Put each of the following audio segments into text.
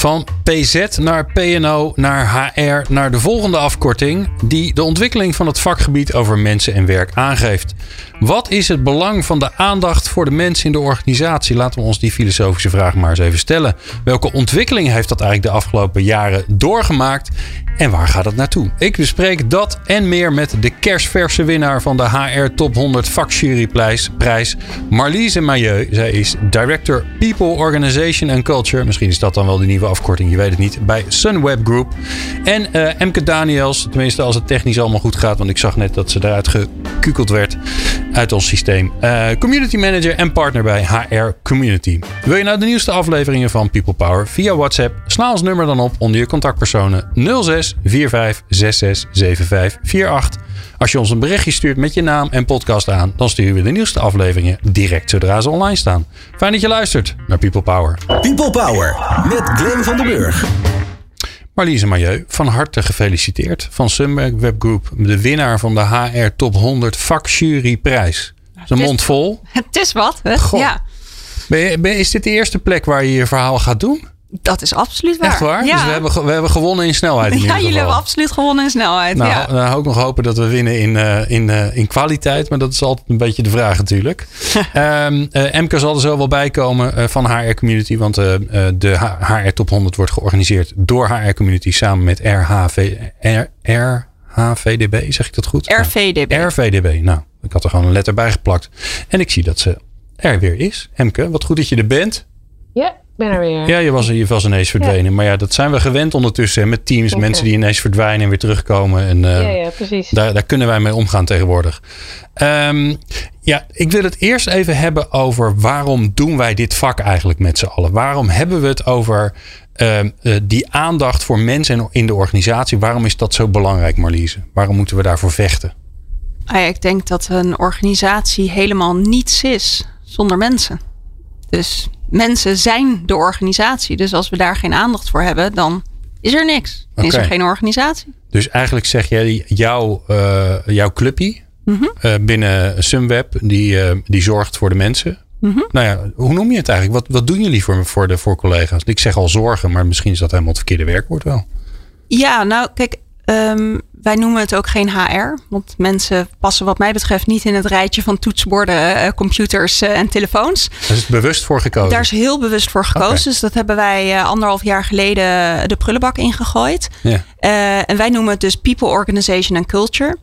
Van PZ naar PNO naar HR naar de volgende afkorting die de ontwikkeling van het vakgebied over mensen en werk aangeeft. Wat is het belang van de aandacht voor de mensen in de organisatie? Laten we ons die filosofische vraag maar eens even stellen. Welke ontwikkeling heeft dat eigenlijk de afgelopen jaren doorgemaakt? En waar gaat het naartoe? Ik bespreek dat en meer met de kerstverse winnaar van de HR Top 100 vakjuryprijs, Marliese Mailleu. Zij is Director People, Organization and Culture. Misschien is dat dan wel de nieuwe afkorting, je weet het niet. Bij Sunweb Group. En uh, Emke Daniels, tenminste als het technisch allemaal goed gaat, want ik zag net dat ze daaruit gekukeld werd uit ons systeem. Uh, community Manager en partner bij HR Community. Wil je nou de nieuwste afleveringen van People Power via WhatsApp? Sla ons nummer dan op onder je contactpersonen 06 45 66 75 48. Als je ons een berichtje stuurt met je naam en podcast aan, dan sturen we de nieuwste afleveringen direct zodra ze online staan. Fijn dat je luistert naar People Power. People Power met Glenn van den Burg. Marliese Mailleu, van harte gefeliciteerd van Sunberg Web Group, de winnaar van de HR Top 100 vakjuryprijs. De mond vol. Het is wat, hè? Ja. Ben je, ben, is dit de eerste plek waar je je verhaal gaat doen? Dat is absoluut waar. Echt waar? Ja. Dus we hebben, we hebben gewonnen in snelheid. In ja, jullie hebben absoluut gewonnen in snelheid. Nou, ja. dan hou ik nog hopen dat we winnen in, uh, in, uh, in kwaliteit. Maar dat is altijd een beetje de vraag natuurlijk. um, uh, Emke zal er zo wel bij komen van HR Community. Want de HR Top 100 wordt georganiseerd door HR Community samen met RHV, R, RHVDB. Zeg ik dat goed? RVDB. RVDB. Nou, ik had er gewoon een letter bij geplakt. En ik zie dat ze er weer is. Emke, wat goed dat je er bent. Ja, ben er weer. Ja, je was, je was ineens verdwenen. Ja. Maar ja, dat zijn we gewend ondertussen. Hè, met teams, okay. mensen die ineens verdwijnen en weer terugkomen. En, uh, ja, ja, precies. Daar, daar kunnen wij mee omgaan tegenwoordig. Um, ja, ik wil het eerst even hebben over waarom doen wij dit vak eigenlijk met z'n allen? Waarom hebben we het over uh, uh, die aandacht voor mensen in de organisatie? Waarom is dat zo belangrijk, Marliese? Waarom moeten we daarvoor vechten? Ah ik denk dat een organisatie helemaal niets is zonder mensen. Dus mensen zijn de organisatie. Dus als we daar geen aandacht voor hebben, dan is er niks. Dan okay. is er geen organisatie. Dus eigenlijk zeg jij, jouw, uh, jouw clubje mm -hmm. uh, binnen Sunweb, die, uh, die zorgt voor de mensen. Mm -hmm. Nou ja, hoe noem je het eigenlijk? Wat, wat doen jullie voor, voor, de, voor collega's? Ik zeg al zorgen, maar misschien is dat helemaal het verkeerde werkwoord wel. Ja, nou kijk, um, wij noemen het ook geen HR. Want mensen passen wat mij betreft niet in het rijtje van toetsenborden, computers en telefoons. Daar is bewust voor gekozen? Daar is heel bewust voor gekozen. Okay. Dus dat hebben wij anderhalf jaar geleden de prullenbak ingegooid. Ja. Uh, en wij noemen het dus People, Organization and Culture.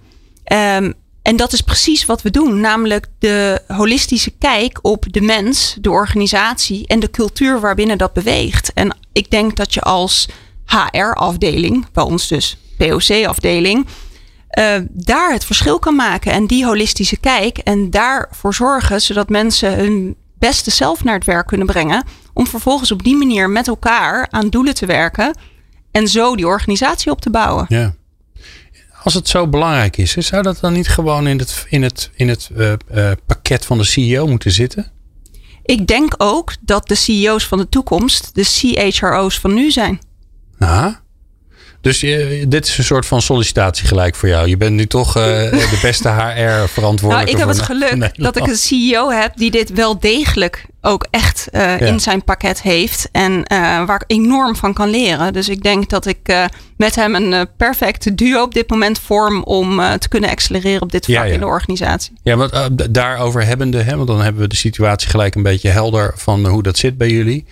Um, en dat is precies wat we doen. Namelijk de holistische kijk op de mens, de organisatie en de cultuur waarbinnen dat beweegt. En ik denk dat je als HR-afdeling, bij ons dus POC-afdeling, uh, daar het verschil kan maken. En die holistische kijk en daarvoor zorgen zodat mensen hun beste zelf naar het werk kunnen brengen. Om vervolgens op die manier met elkaar aan doelen te werken. En zo die organisatie op te bouwen. Ja. Als het zo belangrijk is, zou dat dan niet gewoon in het, in het, in het uh, uh, pakket van de CEO moeten zitten? Ik denk ook dat de CEO's van de toekomst de CHRO's van nu zijn. Nou, dus je, dit is een soort van sollicitatie gelijk voor jou. Je bent nu toch uh, de beste HR verantwoordelijke. Nou, ik heb het geluk dat ik een CEO heb die dit wel degelijk ook echt uh, ja. in zijn pakket heeft. En waar ik enorm van kan leren. Dus ik denk dat ik met hem een perfecte duo op dit moment vorm om te kunnen accelereren op dit vlak ja, ja. in de organisatie. Ja, want daarover hebbende, hè, want dan hebben we de situatie gelijk een beetje helder van hoe dat zit bij jullie.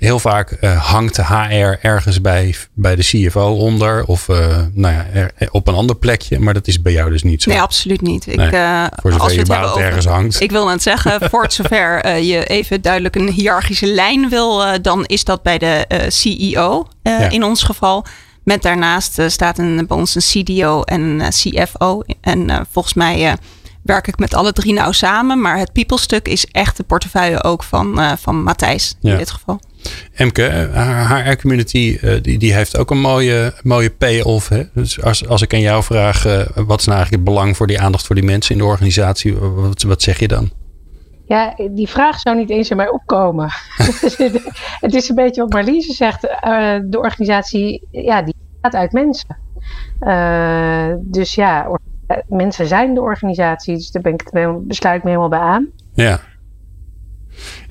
Heel vaak uh, hangt de HR ergens bij, bij de CFO onder of uh, nou ja, er, op een ander plekje. Maar dat is bij jou dus niet zo. Nee, absoluut niet. Ik, nee, uh, voor zover als je baat over, ergens hangt. Ik wil net zeggen, voor het zover je even duidelijk een hiërarchische lijn wil, dan is dat bij de CEO ja. in ons geval. Met daarnaast staat een, bij ons een CDO en een CFO. En volgens mij werk ik met alle drie nauw samen. Maar het people stuk is echt de portefeuille ook van, van Matthijs in ja. dit geval. Emke, haar HR-community die, die heeft ook een mooie, mooie payoff. Dus als, als ik aan jou vraag, wat is nou eigenlijk het belang voor die aandacht voor die mensen in de organisatie? Wat, wat zeg je dan? Ja, die vraag zou niet eens in mij opkomen. het is een beetje wat Marliese zegt. de organisatie, ja, die bestaat uit mensen. dus ja, mensen zijn de organisatie. Dus daar ben ik het, besluit ik me helemaal bij aan. Ja.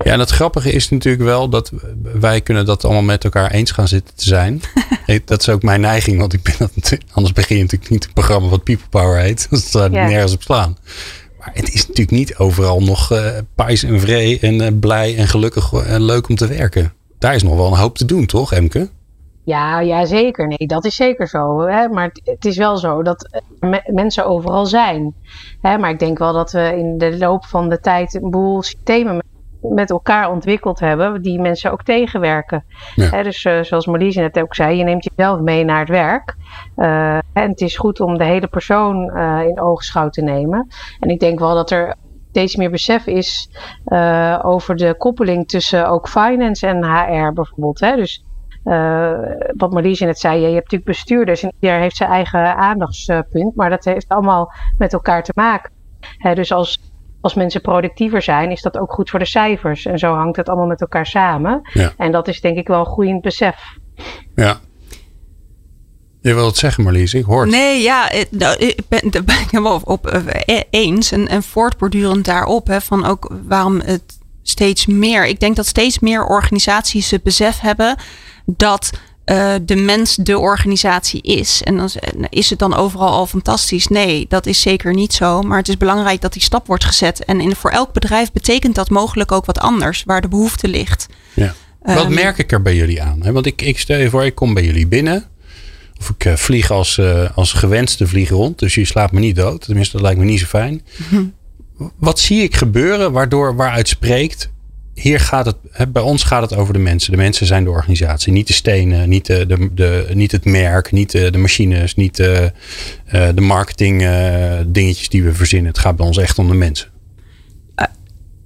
Ja, en het grappige is natuurlijk wel dat wij kunnen dat allemaal met elkaar eens gaan zitten te zijn. dat is ook mijn neiging, want ik ben dat, anders begin je natuurlijk niet een programma wat People Power heet. Dat ja. nergens op slaan. Maar het is natuurlijk niet overal nog uh, pijs en vree en uh, blij en gelukkig en leuk om te werken. Daar is nog wel een hoop te doen, toch, Emke? Ja, ja, zeker. Nee, dat is zeker zo. Hè? Maar het, het, is wel zo dat mensen overal zijn. Hè? Maar ik denk wel dat we in de loop van de tijd een boel systemen met elkaar ontwikkeld hebben, die mensen ook tegenwerken. Dus uh, zoals Marlies net ook zei, je neemt jezelf mee naar het werk. Uh, en het is goed om de hele persoon uh, in oogschouw te nemen. En ik denk wel dat er steeds meer besef is over de koppeling tussen ook finance en HR bijvoorbeeld. Hè? Dus uh, wat Marlies net zei, je hebt natuurlijk bestuurders en ieder heeft zijn eigen aandachtspunt, maar dat heeft allemaal met elkaar te maken. dus als, als mensen productiever zijn, is dat ook goed voor de cijfers. En zo hangt het allemaal met elkaar samen. Ja. En dat is denk ik wel een groeiend besef. Ja. Je wilt het zeggen, Marlies, ik hoor het. Nee, ja, nou, ik ben, het helemaal op eh, eens. En, en voortbordurend daarop, hè, van ook waarom het steeds meer. Ik denk dat steeds meer organisaties het besef hebben dat uh, de mens de organisatie is. En dan is het dan overal al fantastisch? Nee, dat is zeker niet zo. Maar het is belangrijk dat die stap wordt gezet. En in, voor elk bedrijf betekent dat mogelijk ook wat anders, waar de behoefte ligt. Ja. Wat um, merk ik er bij jullie aan? Want ik, ik stel je voor, ik kom bij jullie binnen. Of ik uh, vlieg als, uh, als gewenste vlieg rond. Dus je slaapt me niet dood. Tenminste, dat lijkt me niet zo fijn. Mm Wat zie ik gebeuren waardoor, waaruit spreekt hier gaat het, bij ons gaat het over de mensen. De mensen zijn de organisatie. Niet de stenen, niet, de, de, niet het merk, niet de, de machines, niet de, uh, de marketing dingetjes die we verzinnen. Het gaat bij ons echt om de mensen.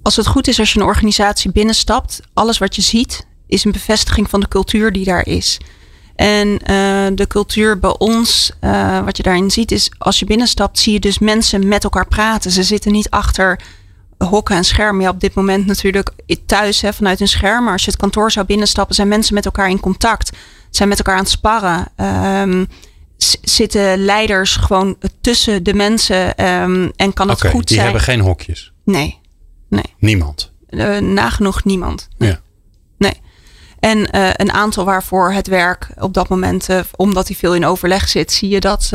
Als het goed is als je een organisatie binnenstapt, alles wat je ziet is een bevestiging van de cultuur die daar is. En de cultuur bij ons, wat je daarin ziet, is als je binnenstapt, zie je dus mensen met elkaar praten. Ze zitten niet achter hokken en schermen. Ja, op dit moment natuurlijk thuis hè, vanuit een scherm. Maar als je het kantoor zou binnenstappen, zijn mensen met elkaar in contact. Zijn met elkaar aan het sparren. Um, zitten leiders gewoon tussen de mensen um, en kan het okay, goed die zijn. Die hebben geen hokjes? Nee. nee. Niemand? Uh, nagenoeg niemand. Nee. Ja. Nee. En uh, een aantal waarvoor het werk op dat moment, uh, omdat hij veel in overleg zit, zie je dat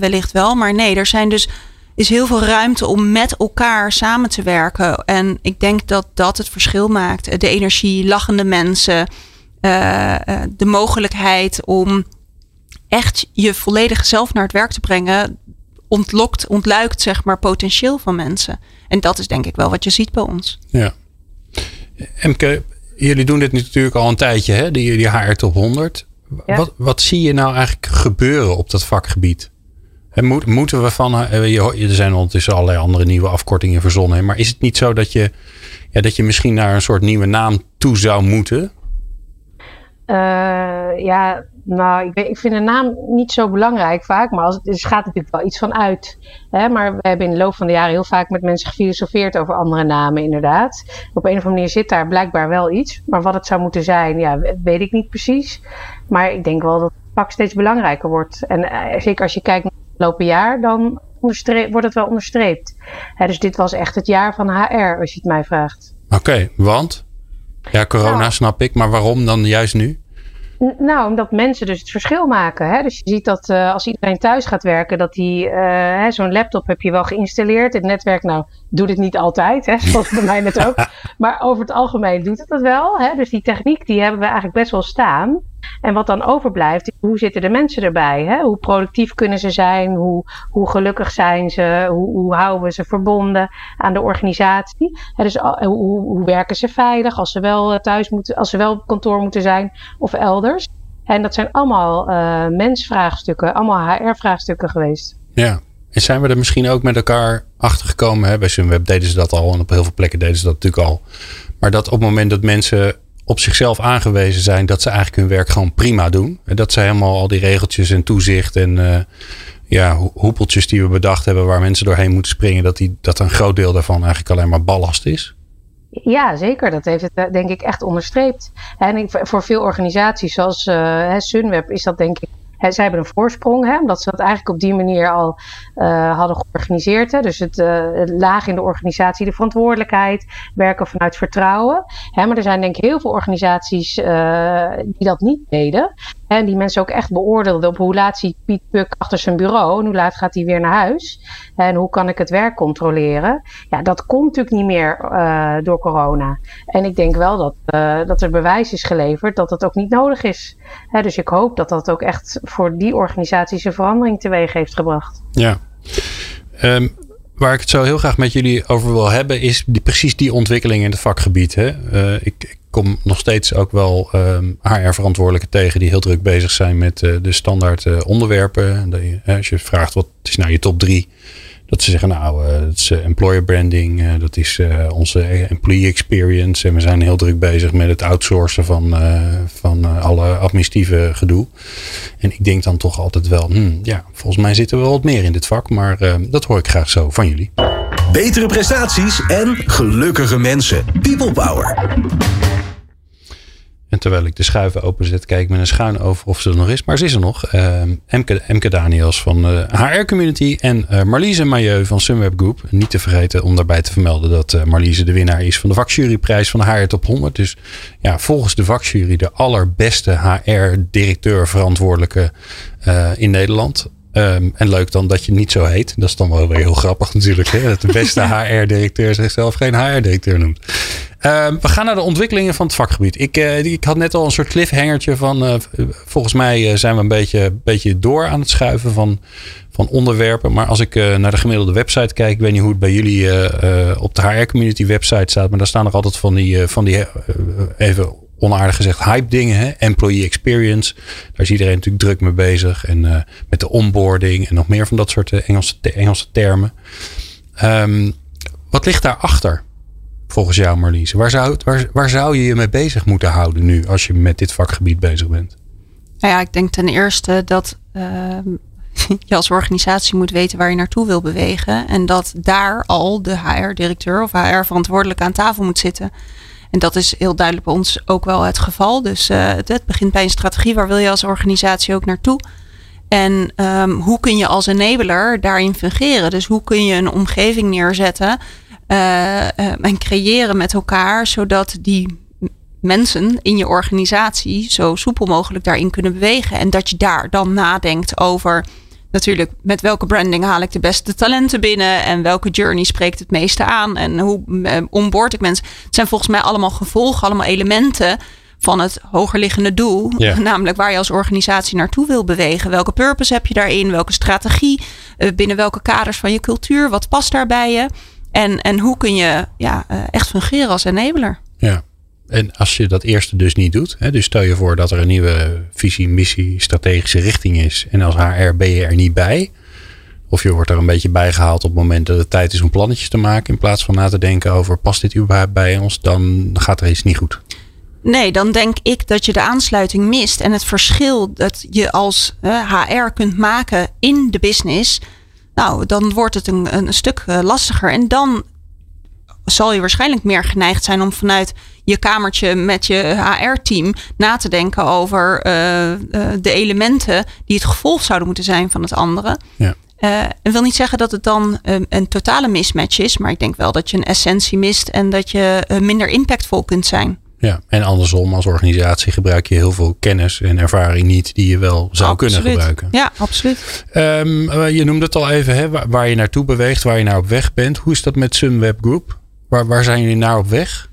wellicht wel. Maar nee, er zijn dus is heel veel ruimte om met elkaar samen te werken. En ik denk dat dat het verschil maakt. De energie, lachende mensen, uh, de mogelijkheid om echt je volledige zelf naar het werk te brengen, ontlokt, ontluikt zeg maar potentieel van mensen. En dat is denk ik wel wat je ziet bij ons. Ja. Emke, jullie doen dit natuurlijk al een tijdje, hè? Die, die HR Top 100. Ja. Wat, wat zie je nou eigenlijk gebeuren op dat vakgebied? Moet, moeten we van. Eh, er zijn ondertussen allerlei andere nieuwe afkortingen verzonnen. Maar is het niet zo dat je, ja, dat je misschien naar een soort nieuwe naam toe zou moeten? Uh, ja, nou, ik, ik, vind de naam niet zo belangrijk vaak, maar als, het, er gaat natuurlijk wel iets van uit. Hè? Maar we hebben in de loop van de jaren heel vaak met mensen gefilosofeerd over andere namen, inderdaad. Op een of andere manier zit daar blijkbaar wel iets. Maar wat het zou moeten zijn, ja, weet ik niet precies. Maar ik denk wel dat het pak steeds belangrijker wordt. En uh, zeker als je kijkt afgelopen jaar, dan wordt het wel onderstreept. dus dit was echt het jaar van HR, als je het mij vraagt. Oké, want? Ja, corona nou, snap ik, maar waarom dan juist nu? Nou, omdat mensen dus het verschil maken. Hè? Dus je ziet dat uh, als iedereen thuis gaat werken, dat die uh, zo'n laptop heb je wel geïnstalleerd. Het netwerk, nou, doet het niet altijd, hè? zoals bij mij net ook. Maar over het algemeen doet het dat wel. Hè? Dus die techniek, die hebben we eigenlijk best wel staan. En wat dan overblijft, hoe zitten de mensen erbij? Hè? Hoe productief kunnen ze zijn? Hoe, hoe gelukkig zijn ze? Hoe, hoe houden we ze verbonden aan de organisatie? Dus hoe, hoe werken ze veilig als ze wel eh, thuis moeten, als ze wel op kantoor moeten zijn of elders? En dat zijn allemaal uh, mensvraagstukken, allemaal HR-vraagstukken geweest. Ja, en zijn we er misschien ook met elkaar achter gekomen? Bij Sunweb deden ze dat al en op heel veel plekken deden ze dat natuurlijk al. Maar dat op het moment dat mensen op zichzelf aangewezen zijn dat ze eigenlijk hun werk gewoon prima doen. En dat ze helemaal al die regeltjes en toezicht en uh, ja, hoepeltjes die we bedacht hebben waar mensen doorheen moeten springen, dat, die, dat een groot deel daarvan eigenlijk alleen maar ballast is. Ja, zeker. Dat heeft het eh, denk ik echt onderstreept. En voor veel organisaties zoals uh, Sunweb is dat denk ik zij hebben een voorsprong, hè, omdat ze dat eigenlijk op die manier al uh, hadden georganiseerd. Hè. Dus het, uh, laag in de organisatie, de verantwoordelijkheid, werken vanuit vertrouwen. Hè, maar er zijn denk ik heel veel organisaties uh, die dat niet deden. En die mensen ook echt beoordeelden op hoe laat ziet Piet Puk achter zijn bureau en hoe laat gaat hij weer naar huis. En hoe kan ik het werk controleren. Ja, dat komt natuurlijk niet meer uh, door corona. En ik denk wel dat, uh, dat er bewijs is geleverd dat dat ook niet nodig is. Hè, dus ik hoop dat dat ook echt voor die organisaties een verandering teweeg heeft gebracht. Ja. Um, waar ik het zo heel graag met jullie over wil hebben, is die, precies die ontwikkeling in het vakgebied. Hè? Ik, ik, kom nog steeds ook wel um, HR-verantwoordelijken tegen die heel druk bezig zijn met uh, de standaard uh, onderwerpen. De, als je vraagt wat is nou je top drie, dat ze zeggen, nou, uh, dat is employer branding, uh, dat is onze employee experience. En we zijn heel druk bezig met het outsourcen van, van alle administratieve gedoe. En ik denk dan toch altijd wel, hmm, ja, volgens mij zitten we wel wat meer in dit vak. Maar dat hoor ik graag zo van jullie. Betere prestaties en gelukkige mensen. People Power. En terwijl ik de schuiven openzet, kijk ik met een schuin over of ze er nog is. Maar ze is er nog. Uh, Emke, Emke Daniels van de HR Community en uh, Marliese Mailleu van Sunweb Group. Niet te vergeten om daarbij te vermelden dat uh, Marliese de winnaar is van de vakjuryprijs van de HR Top 100. Dus ja, volgens de vakjury de allerbeste HR-directeur verantwoordelijke in Nederland. Um, en leuk dan dat je niet zo heet. Dat is dan wel weer heel grappig natuurlijk. Hè? Dat de beste HR-directeur zichzelf geen HR-directeur noemt. Um, we gaan naar de ontwikkelingen van het vakgebied. Ik, uh, ik had net al een soort cliffhangertje van. Uh, volgens mij uh, zijn we een beetje, beetje door aan het schuiven van, van onderwerpen. Maar als ik naar de gemiddelde website kijk, ik weet niet hoe het bij jullie op de HR-community website staat. Maar daar staan nog altijd van die, van die even onaardig gezegd hype dingen. Hè? Employee experience. Daar is iedereen natuurlijk druk mee bezig. En uh, met de onboarding en nog meer van dat soort Engelse, Engelse termen. Um, wat ligt daarachter? Volgens jou Marlies. Waar zou, waar, zou je je mee bezig moeten houden nu als je met dit vakgebied bezig bent? Nou ja, ik denk ten eerste dat uh, je als organisatie moet weten waar je naartoe wil bewegen. En dat daar al de HR-directeur of HR-verantwoordelijke aan tafel moet zitten. En dat is heel duidelijk bij ons ook wel het geval. Dus uh, het, begint bij een strategie. Waar wil je als organisatie ook naartoe? En um, hoe kun je als enabler daarin fungeren? Dus hoe kun je een omgeving neerzetten uh, uh, en creëren met elkaar, zodat die mensen in je organisatie zo soepel mogelijk daarin kunnen bewegen. En dat je daar dan nadenkt over natuurlijk met welke branding haal ik de beste talenten binnen en welke journey spreekt het meeste aan en hoe uh, onboord ik mensen. Het zijn volgens mij allemaal gevolgen, allemaal elementen van het hogerliggende doel. Yeah. Namelijk waar je als organisatie naartoe wil bewegen. Welke purpose heb je daarin? Welke strategie? Uh, binnen welke kaders van je cultuur? Wat past daarbij je? En, en hoe kun je ja, uh, echt fungeren als enabler? Ja. En als je dat eerste dus niet doet, hè, dus stel je voor dat er een nieuwe visie, missie, strategische richting is. En als HR ben je er niet bij. Of je wordt er een beetje bijgehaald op het moment dat het tijd is om plannetjes te maken. In plaats van na te denken over past dit überhaupt bij ons, dan gaat er iets niet goed. Nee, dan denk ik dat je de aansluiting mist. En het verschil dat je als HR kunt maken in de business. Nou, dan wordt het een, een stuk uh, lastiger. En dan zal je waarschijnlijk meer geneigd zijn om vanuit je kamertje met je HR-team na te denken over uh, uh, de elementen die het gevolg zouden moeten zijn van het andere. Ja. Uh, en wil niet zeggen dat het dan een, een, totale mismatch is, maar ik denk wel dat je een essentie mist en dat je minder impactvol kunt zijn. Ja, en andersom, als organisatie gebruik je heel veel kennis en ervaring niet die je wel zou absoluut. kunnen gebruiken. Ja, absoluut. Um, je noemde het al even, hè, waar, waar, je naartoe beweegt, waar je naar op weg bent. Hoe is dat met Sunweb Group? Waar, waar zijn jullie naar op weg?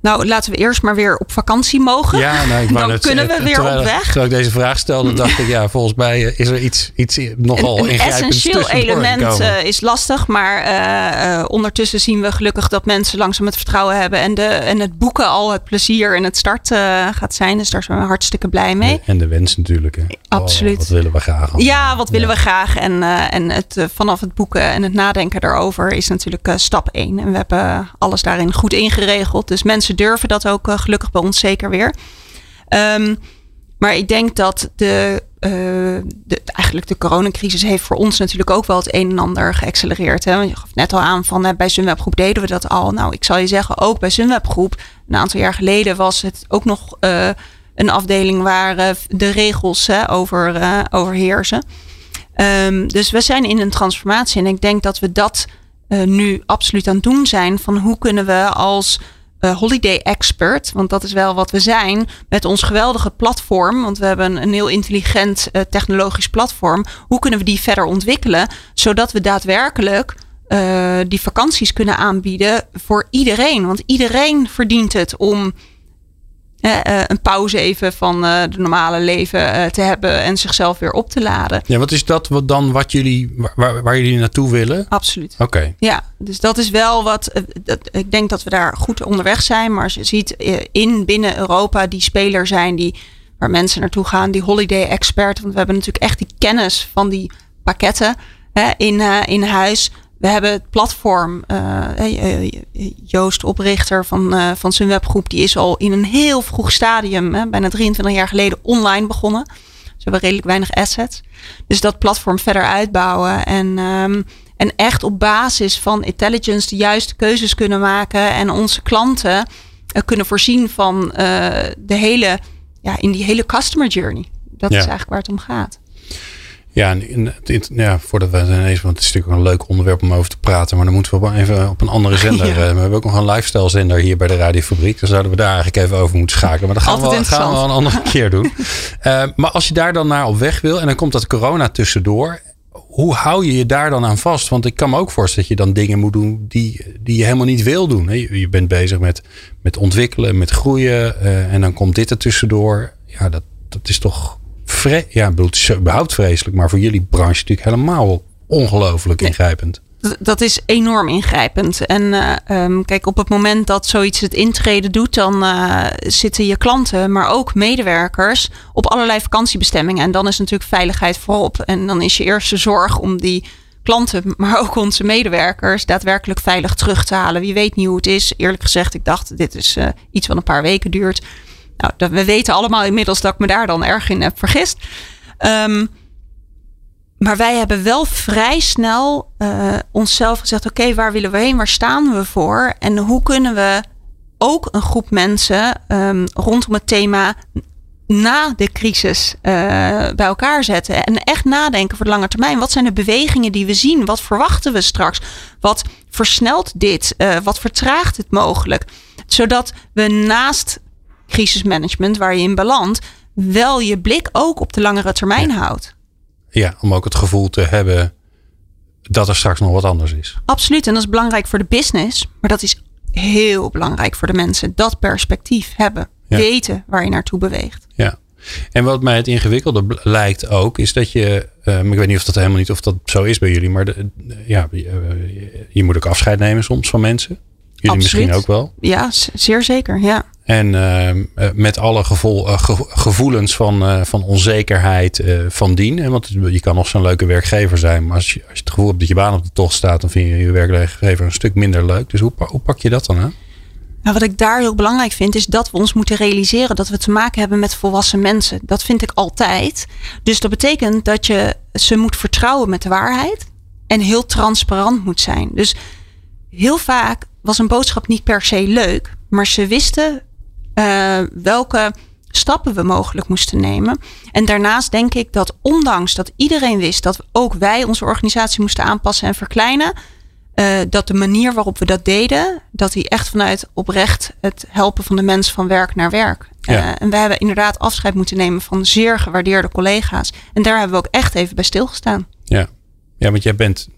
Nou, laten we eerst maar weer op vakantie mogen. Ja, nou, ik dan kunnen we weer terwijl, op weg. Terwijl ik deze vraag stelde, dacht ik, ja, volgens mij is er iets, iets nogal een, een essentieel element uh, is lastig, maar uh, uh, ondertussen zien we gelukkig dat mensen langzaam het vertrouwen hebben en, de, en het boeken al het plezier en het start gaat zijn. Dus daar zijn we hartstikke blij mee. En de wens natuurlijk. Hè. Absoluut. Oh, wat willen we graag? Ja, wat willen ja. we graag? En, en het, vanaf het boeken en het nadenken daarover is natuurlijk stap één. En we hebben alles daarin goed ingeregeld. Dus mensen Mensen durven dat ook gelukkig bij ons zeker weer. Um, maar ik denk dat de, uh, de, eigenlijk de coronacrisis heeft voor ons natuurlijk ook wel het een en ander geaccelereerd. Hè? Je gaf net al aan van bij Sunweb Groep deden we dat al. Nou, ik zal je zeggen, ook bij Sunweb Groep, een aantal jaar geleden was het ook nog uh, een afdeling waar de regels hè, over, overheersen. Um, dus we zijn in een transformatie en ik denk dat we dat nu absoluut aan het doen zijn. Van hoe kunnen we als uh, holiday expert, want dat is wel wat we zijn, met ons geweldige platform, want we hebben een, heel intelligent uh, technologisch platform. Hoe kunnen we die verder ontwikkelen, zodat we daadwerkelijk uh, die vakanties kunnen aanbieden voor iedereen? Want iedereen verdient het om een pauze even van de normale leven uh, te hebben en zichzelf weer op te laden. Ja, wat is dat wat dan wat jullie, waar, waar jullie naartoe willen? Absoluut. Oké. Okay. Ja, dus dat is wel wat, dat, ik denk dat we daar goed onderweg zijn. Maar als je ziet in binnen Europa die speler zijn die, waar mensen naartoe gaan, die holiday expert. Want we hebben natuurlijk echt die kennis van die pakketten hè, in, in huis. We hebben het platform. Uh, Joost, oprichter van, uh, van zijn webgroep, die is al in een heel vroeg stadium, hè, bijna 23 jaar geleden, online begonnen. Ze hebben redelijk weinig assets. Dus dat platform verder uitbouwen en, um, en echt op basis van intelligence de juiste keuzes kunnen maken en onze klanten kunnen voorzien van de hele, ja, in die hele customer journey. Dat ja. is eigenlijk waar het om gaat. Ja, en, ja, voordat we ineens, want het is natuurlijk een leuk onderwerp om over te praten, maar dan moeten we even op een andere zender. Ja. We hebben ook nog een lifestyle zender hier bij de Radiofabriek. Dan zouden we daar eigenlijk even over moeten schakelen. Maar dat gaan, we, gaan we wel een andere keer doen. Uh, maar als je daar dan naar op weg wil en dan komt dat corona tussendoor. Hoe hou je je daar dan aan vast? Want ik kan me ook voorstellen dat je dan dingen moet doen die, die je helemaal niet wil doen. Je, bent bezig met, met ontwikkelen, met groeien. Uh, en dan komt dit er tussendoor. Ja, dat, dat is toch vre ja, het is überhaupt vreselijk, maar voor jullie branche natuurlijk helemaal ongelooflijk ingrijpend. Dat is enorm ingrijpend. En uh, um, kijk, op het moment dat zoiets het intreden doet, dan uh, zitten je klanten, maar ook medewerkers op allerlei vakantiebestemmingen. En dan is natuurlijk veiligheid voorop. En dan is je eerste zorg om die klanten, maar ook onze medewerkers, daadwerkelijk veilig terug te halen. Wie weet niet hoe het is. Eerlijk gezegd, ik dacht, dit is uh, iets wat een paar weken duurt. Nou, we weten allemaal inmiddels dat ik me daar dan erg in heb vergist. Um, maar wij hebben wel vrij snel uh, onszelf gezegd: oké, waar willen we heen? Waar staan we voor? En hoe kunnen we ook een groep mensen um, rondom het thema na de crisis uh, bij elkaar zetten. En echt nadenken voor de lange termijn. Wat zijn de bewegingen die we zien? Wat verwachten we straks? Wat versnelt dit? Uh, wat vertraagt het mogelijk? Zodat we naast crisismanagement waar je in belandt, wel je blik ook op de langere termijn ja. houdt. Ja, om ook het gevoel te hebben dat er straks nog wat anders is. Absoluut. En dat is belangrijk voor de business. Maar dat is heel belangrijk voor de mensen. Dat perspectief hebben. Ja. Weten waar je naartoe beweegt. Ja. En wat mij het ingewikkelde lijkt ook, is dat je, uh, ik weet niet of dat helemaal niet of dat zo is bij jullie, maar de, ja, je, je, moet ook afscheid nemen soms van mensen. Jullie Absoluut. misschien ook wel. Ja, zeer zeker. Ja. En uh, met alle ge gevoelens van, uh, van onzekerheid van dien. Want je kan nog zo'n leuke werkgever zijn. Maar als je, het gevoel hebt dat je baan op de tocht staat. dan vind je je werkgever een stuk minder leuk. Dus hoe, hoe pak je dat dan aan? Nou, wat ik daar heel belangrijk vind, is dat we ons moeten realiseren dat we te maken hebben met volwassen mensen. Dat vind ik altijd. Dus dat betekent dat je ze moet vertrouwen met de waarheid en heel transparant moet zijn. Dus heel vaak was een boodschap niet per se leuk, maar ze wisten uh, welke stappen we mogelijk moesten nemen. En daarnaast denk ik dat ondanks dat iedereen wist dat ook wij onze organisatie moesten aanpassen en verkleinen, uh, dat de manier waarop we dat deden, dat die echt vanuit oprecht het helpen van de mens van werk naar werk. Ja. Uh, en we hebben inderdaad afscheid moeten nemen van zeer gewaardeerde collega's. En daar hebben we ook echt even bij stilgestaan. Ja, ja want jij bent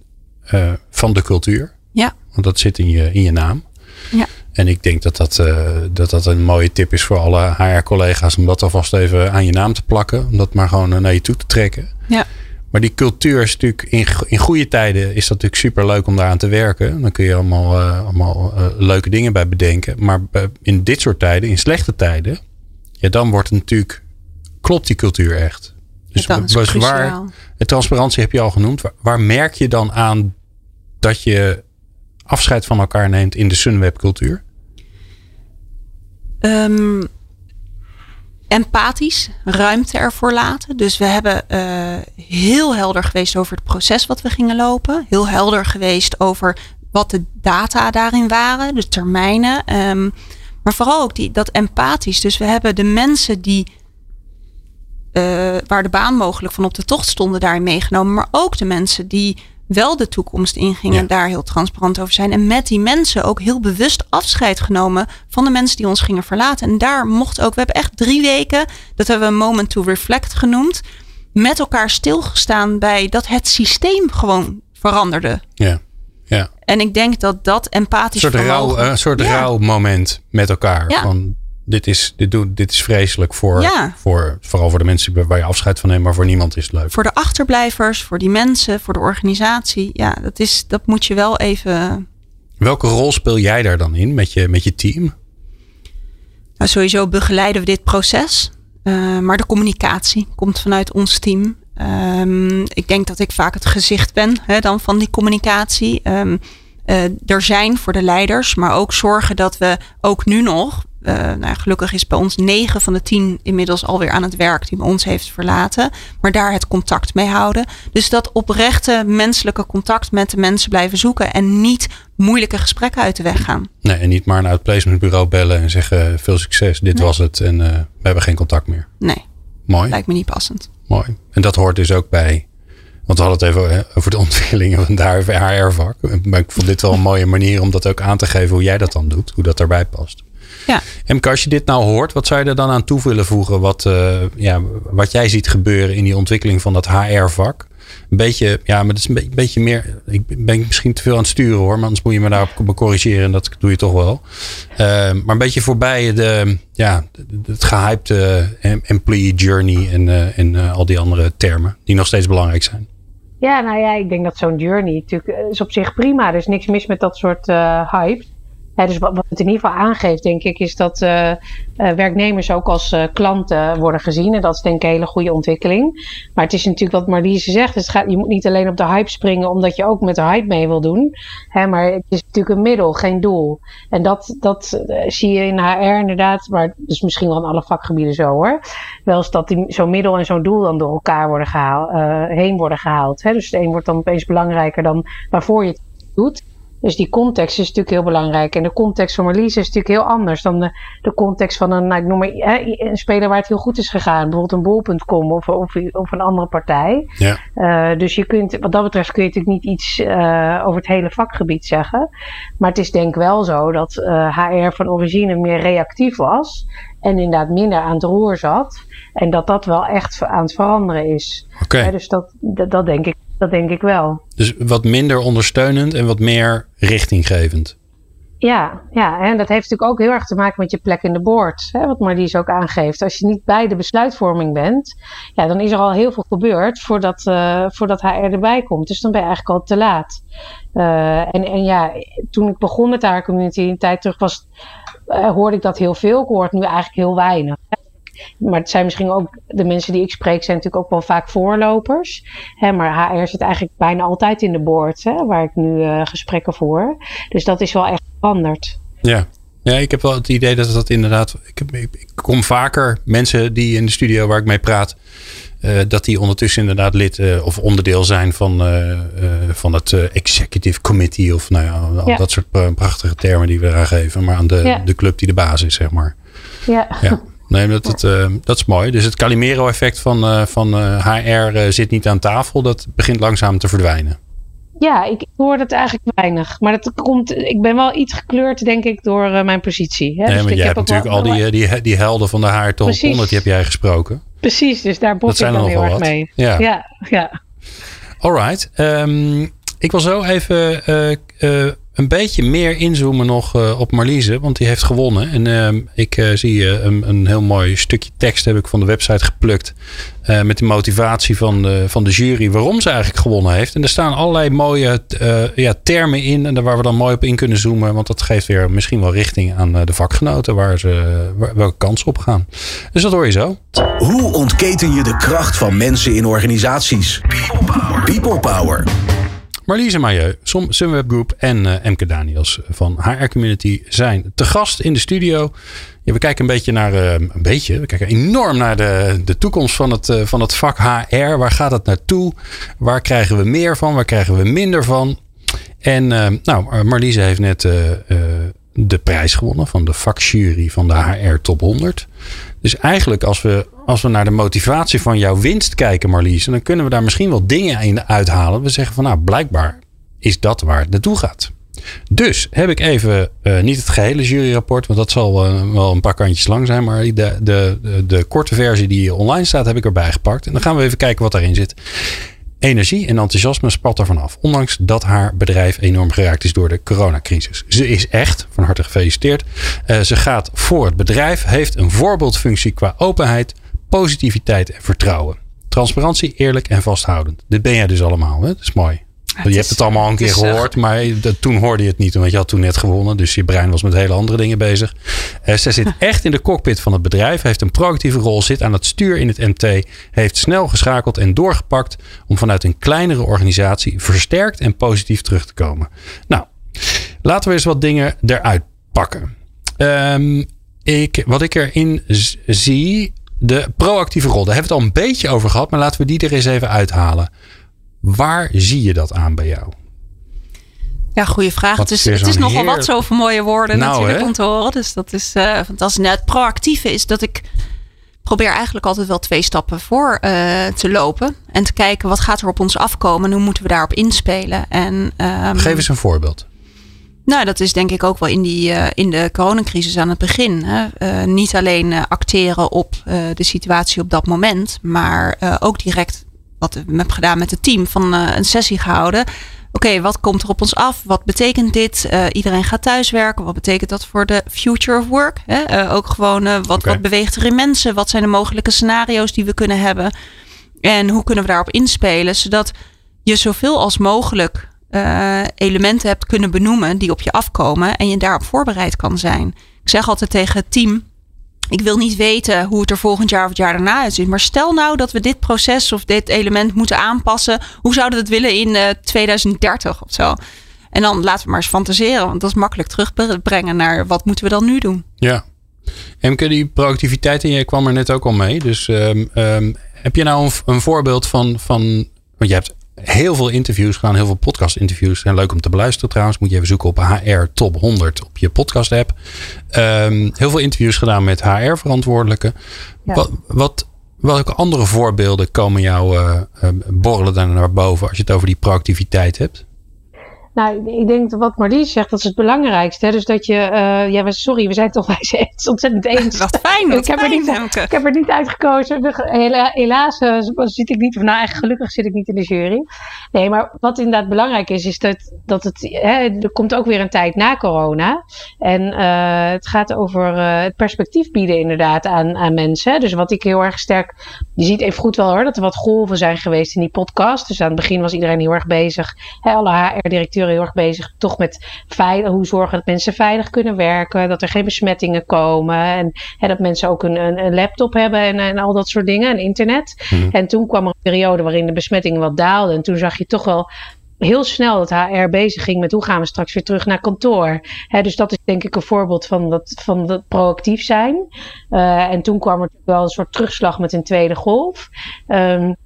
uh, van de cultuur. Ja. Want dat zit in je, in je naam. Ja. En ik denk dat dat, uh, dat dat een mooie tip is voor alle HR-collega's om dat alvast even aan je naam te plakken. Om dat maar gewoon naar je toe te trekken. Ja. Maar die cultuur is natuurlijk in, in goede tijden is dat natuurlijk super leuk om daaraan te werken. Dan kun je allemaal, uh, allemaal uh, leuke dingen bij bedenken. Maar in dit soort tijden, in slechte tijden, ja, dan wordt het natuurlijk, klopt die cultuur echt. Dus ja, is waar, waar, de transparantie heb je al genoemd. Waar, waar merk je dan aan dat je afscheid van elkaar neemt in de Sunweb cultuur? Um, empathisch ruimte ervoor laten. Dus we hebben uh, heel helder geweest over het proces wat we gingen lopen. Heel helder geweest over wat de data daarin waren, de termijnen. Um, maar vooral ook die, dat empathisch. Dus we hebben de mensen die. Uh, waar de baan mogelijk van op de tocht stonden, daarin meegenomen. Maar ook de mensen die wel de toekomst ingingen en daar heel transparant over zijn. En met die mensen ook heel bewust afscheid genomen van de mensen die ons gingen verlaten. En daar mocht ook, we hebben echt drie weken, dat hebben we moment to reflect genoemd, met elkaar stilgestaan bij dat het systeem gewoon veranderde. Ja. Ja. En ik denk dat dat empathisch. Een soort, rouw, een soort ja. rouwmoment met elkaar. Ja. Van, dit is, dit, doet, dit is vreselijk voor, ja. voor, vooral voor de mensen waar je afscheid van neemt, maar voor niemand is het leuk. Voor de achterblijvers, voor die mensen, voor de organisatie. Ja, dat, is, dat moet je wel even. Welke rol speel jij daar dan in met je, met je team? Nou, sowieso begeleiden we dit proces. Uh, maar de communicatie komt vanuit ons team. Um, ik denk dat ik vaak het gezicht ben hè, dan van die communicatie. Um, uh, er zijn voor de leiders, maar ook zorgen dat we ook nu nog uh, nou, gelukkig is bij ons negen van de tien inmiddels alweer aan het werk die bij ons heeft verlaten. Maar daar het contact mee houden. Dus dat oprechte menselijke contact met de mensen blijven zoeken. En niet moeilijke gesprekken uit de weg gaan. Nee, en niet maar een outplacementbureau bellen en zeggen veel succes, dit nee. was het. En uh, we hebben geen contact meer. Nee. Mooi. Lijkt me niet passend. Mooi. En dat hoort dus ook bij want we hadden het even over de ontwikkelingen van de HR-vak. Maar ik vond dit wel een mooie manier om dat ook aan te geven hoe jij dat dan doet. Hoe dat daarbij past. Ja. En als je dit nou hoort, wat zou je er dan aan toe willen voegen? Wat, uh, ja, wat jij ziet gebeuren in die ontwikkeling van dat HR-vak? Een beetje, ja, maar dat is een beetje meer. Ik ben misschien te veel aan het sturen hoor, maar anders moet je me daarop corrigeren. En dat doe je toch wel. Uh, maar een beetje voorbij de, ja, het gehypte employee journey en, uh, en al die andere termen, die nog steeds belangrijk zijn. Ja, nou ja, ik denk dat zo'n journey natuurlijk is op zich prima. Er is niks mis met dat soort hype. Dus wat, het in ieder geval aangeeft, denk ik, is dat uh, uh, werknemers ook als uh, klanten worden gezien. En dat is denk ik een hele goede ontwikkeling. Maar het is natuurlijk wat Marliese zegt. Gaat, je moet niet alleen op de hype springen omdat je ook met de hype mee wil doen. Maar het is natuurlijk een middel, geen doel. En dat, dat zie je in HR inderdaad. Maar dus misschien wel in alle vakgebieden zo hoor. Wel eens dat zo'n middel en zo'n doel dan door elkaar worden gehaald, heen worden gehaald. Dus het een wordt dan opeens belangrijker dan waarvoor je het doet. Dus die context is natuurlijk heel belangrijk. En de context van Marlies is natuurlijk heel anders dan de, de context van een, nou, ik noem maar, een speler waar het heel goed is gegaan. Bijvoorbeeld een bol.com of, of, of, een andere partij. Ja. Uh, dus je kunt, wat dat betreft kun je natuurlijk niet iets uh, over het hele vakgebied zeggen. Maar het is denk ik wel zo dat uh, HR van origine meer reactief was. En inderdaad minder aan het roer zat. En dat dat wel echt aan het veranderen is. Oké. Okay. dus dat, dat, dat denk ik. Dat denk ik wel. Dus wat minder ondersteunend en wat meer richtinggevend. Ja, ja, en dat heeft natuurlijk ook heel erg te maken met je plek in de board. Hè, wat Marlies ook aangeeft. Als je niet bij de besluitvorming bent, ja, dan is er al heel veel gebeurd voordat, uh, voordat HR erbij komt. Dus dan ben je eigenlijk al te laat. Uh, en, en ja, toen ik begon met haar community een tijd terug was, uh, hoorde ik dat heel veel. Ik hoor het nu eigenlijk heel weinig. Maar het zijn misschien ook de mensen die ik spreek, zijn natuurlijk ook wel vaak voorlopers. Hè, maar HR zit eigenlijk bijna altijd in de board, hè, waar ik nu uh, gesprekken voer. Dus dat is wel echt veranderd. Ja. Ja, ik heb wel het idee dat dat inderdaad. Ik, heb, ik kom vaker mensen die in de studio waar ik mee praat. Uh, dat die ondertussen inderdaad lid uh, of onderdeel zijn van, uh, van het executive committee. Of nou ja, al ja. dat soort prachtige termen die we eraan geven. Maar aan de, ja. de club die de baas is, zeg maar. Ja. ja. Nee, dat, het, uh, dat is mooi. Dus het Calimero-effect van, uh, van uh, HR zit niet aan tafel. Dat begint langzaam te verdwijnen. Ja, ik hoor dat eigenlijk weinig. Maar dat komt, ik ben wel iets gekleurd, denk ik, door mijn positie. Hè? Nee, dus maar ik jij hebt natuurlijk al die, die, die helden van de HR tot 100, die heb jij gesproken. Precies, dus daar bot ik dan heel erg mee. Ja, ja. ja. Alright. Um, ik wil zo even een beetje meer inzoomen nog uh, op Marliese, want die heeft gewonnen. En uh, ik uh, zie een, een, heel mooi stukje tekst heb ik van de website geplukt. met de motivatie van de, van de jury waarom ze eigenlijk gewonnen heeft. En er staan allerlei mooie ja, termen in en daar waar we dan mooi op in kunnen zoomen. Want dat geeft weer misschien wel richting aan de vakgenoten waar ze welke kansen op gaan. Dus dat hoor je zo. Hoe ontketen je de kracht van mensen in organisaties? People Power. Marliese Mailleu, Sunweb Group en uh, Emke Daniels van HR Community zijn te gast in de studio. We kijken een beetje naar, uh, een beetje, we kijken enorm naar de, de toekomst van het, uh, van het vak HR. Waar gaat het naartoe? Waar krijgen we meer van? Waar krijgen we minder van? En nou, Marliese heeft net de prijs gewonnen van de vakjury van de HR Top 100. Dus eigenlijk als we, als we naar de motivatie van jouw winst kijken, Marlies, dan kunnen we daar misschien wel dingen in uithalen. We zeggen van nou, blijkbaar is dat waar het naartoe gaat. Dus heb ik even, uh, niet het gehele juryrapport, want dat zal uh, wel een paar kantjes lang zijn, maar de, de, de, de, korte versie die online staat heb ik erbij gepakt. En dan gaan we even kijken wat daarin zit. Energie en enthousiasme spat er vanaf, ondanks dat haar bedrijf enorm geraakt is door de coronacrisis. Ze is echt, van harte gefeliciteerd. Uh, ze gaat voor het bedrijf, heeft een voorbeeldfunctie qua openheid, positiviteit en vertrouwen. Transparantie, eerlijk en vasthoudend. Dit ben jij dus allemaal, hè? dat is mooi je hebt het allemaal een keer gehoord, maar toen hoorde je het niet. Want je had toen net gewonnen. Dus je brein was met hele andere dingen bezig. Uh, ze zit echt in de cockpit van het bedrijf. Heeft een proactieve rol. Zit aan het stuur in het MT. Heeft snel geschakeld en doorgepakt. Om vanuit een kleinere organisatie versterkt en positief terug te komen. Nou, laten we eens wat dingen eruit pakken. Um, ik, wat ik erin zie. De proactieve rol. Daar hebben we het al een beetje over gehad. Maar laten we die er eens even uithalen. Waar zie je dat aan bij jou? Ja, goede vraag. het is, het is nogal wat zoveel mooie woorden nou, natuurlijk hè? om te horen. Dus dat is uh, fantastisch. het proactieve is dat ik probeer eigenlijk altijd wel twee stappen voor uh, te lopen. En te kijken wat gaat er op ons afkomen en hoe moeten we daarop inspelen. En, um, Geef eens een voorbeeld. Nou, dat is denk ik ook wel in, die, uh, in de coronacrisis aan het begin. Hè? Uh, niet alleen acteren op de situatie op dat moment, maar ook direct wat we hebben gedaan met het team, van uh, een sessie gehouden. Oké, wat komt er op ons af? Wat betekent dit? Uh, iedereen gaat thuiswerken. Wat betekent dat voor de future of work? Hè? Uh, ook gewoon wat, okay. wat beweegt er in mensen? Wat zijn de mogelijke scenario's die we kunnen hebben? En hoe kunnen we daarop inspelen? Zodat je zoveel als mogelijk elementen hebt kunnen benoemen die op je afkomen en je daarop voorbereid kan zijn. Ik zeg altijd tegen het team: ik wil niet weten hoe het er volgend jaar of het jaar daarna uitziet. Maar stel nou dat we dit proces of dit element moeten aanpassen. Hoe zouden we dat willen in uh, eh, 2030 of zo? En dan laten we maar eens fantaseren. Want dat is makkelijk terugbrengen naar wat moeten we dan nu doen. Ja. Emke, die proactiviteit en jij kwam er net ook al mee. Dus um, um, heb je nou een, een voorbeeld van, van... Want je hebt heel veel interviews gedaan, heel veel podcast interviews. En leuk om te beluisteren trouwens. Moet je even zoeken op HR Top 100 op je podcast app. Um, heel veel interviews gedaan met HR verantwoordelijken. Wat, wat, welke andere voorbeelden komen jou uh, borrelen daar naar boven als je het over die proactiviteit hebt? Nou, ik denk dat wat Marlies zegt, dat is het belangrijkste. Hè? Dus dat je, uh, ja, sorry, we zijn toch wij zijn het ontzettend eens. Wat fijn, wat ik, heb fijn, er niet, ik heb er niet uitgekozen. Helaas uh, zit ik niet, of nou eigenlijk gelukkig zit ik niet in de jury. Nee, maar wat inderdaad belangrijk is, is dat, dat het, hè, er komt ook weer een tijd na corona. En uh, het gaat over het perspectief bieden inderdaad aan, aan mensen. Dus wat ik heel erg sterk, je ziet even goed wel hoor, dat er wat golven zijn geweest in die podcast. Dus aan het begin was iedereen heel erg bezig. Hè, alle HR-directeuren heel erg bezig toch met veilig, hoe zorgen dat mensen veilig kunnen werken, dat er geen besmettingen komen en hè, dat mensen ook een, een, een laptop hebben en, en, al dat soort dingen en internet. Mhm. En toen kwam er een periode waarin de besmettingen wat daalden en toen zag je toch wel heel snel dat HR bezig ging met hoe gaan we straks weer terug naar kantoor. dus dat is denk ik een voorbeeld van dat, van dat proactief zijn. Uh, en toen kwam er wel een soort terugslag met een tweede golf. Um,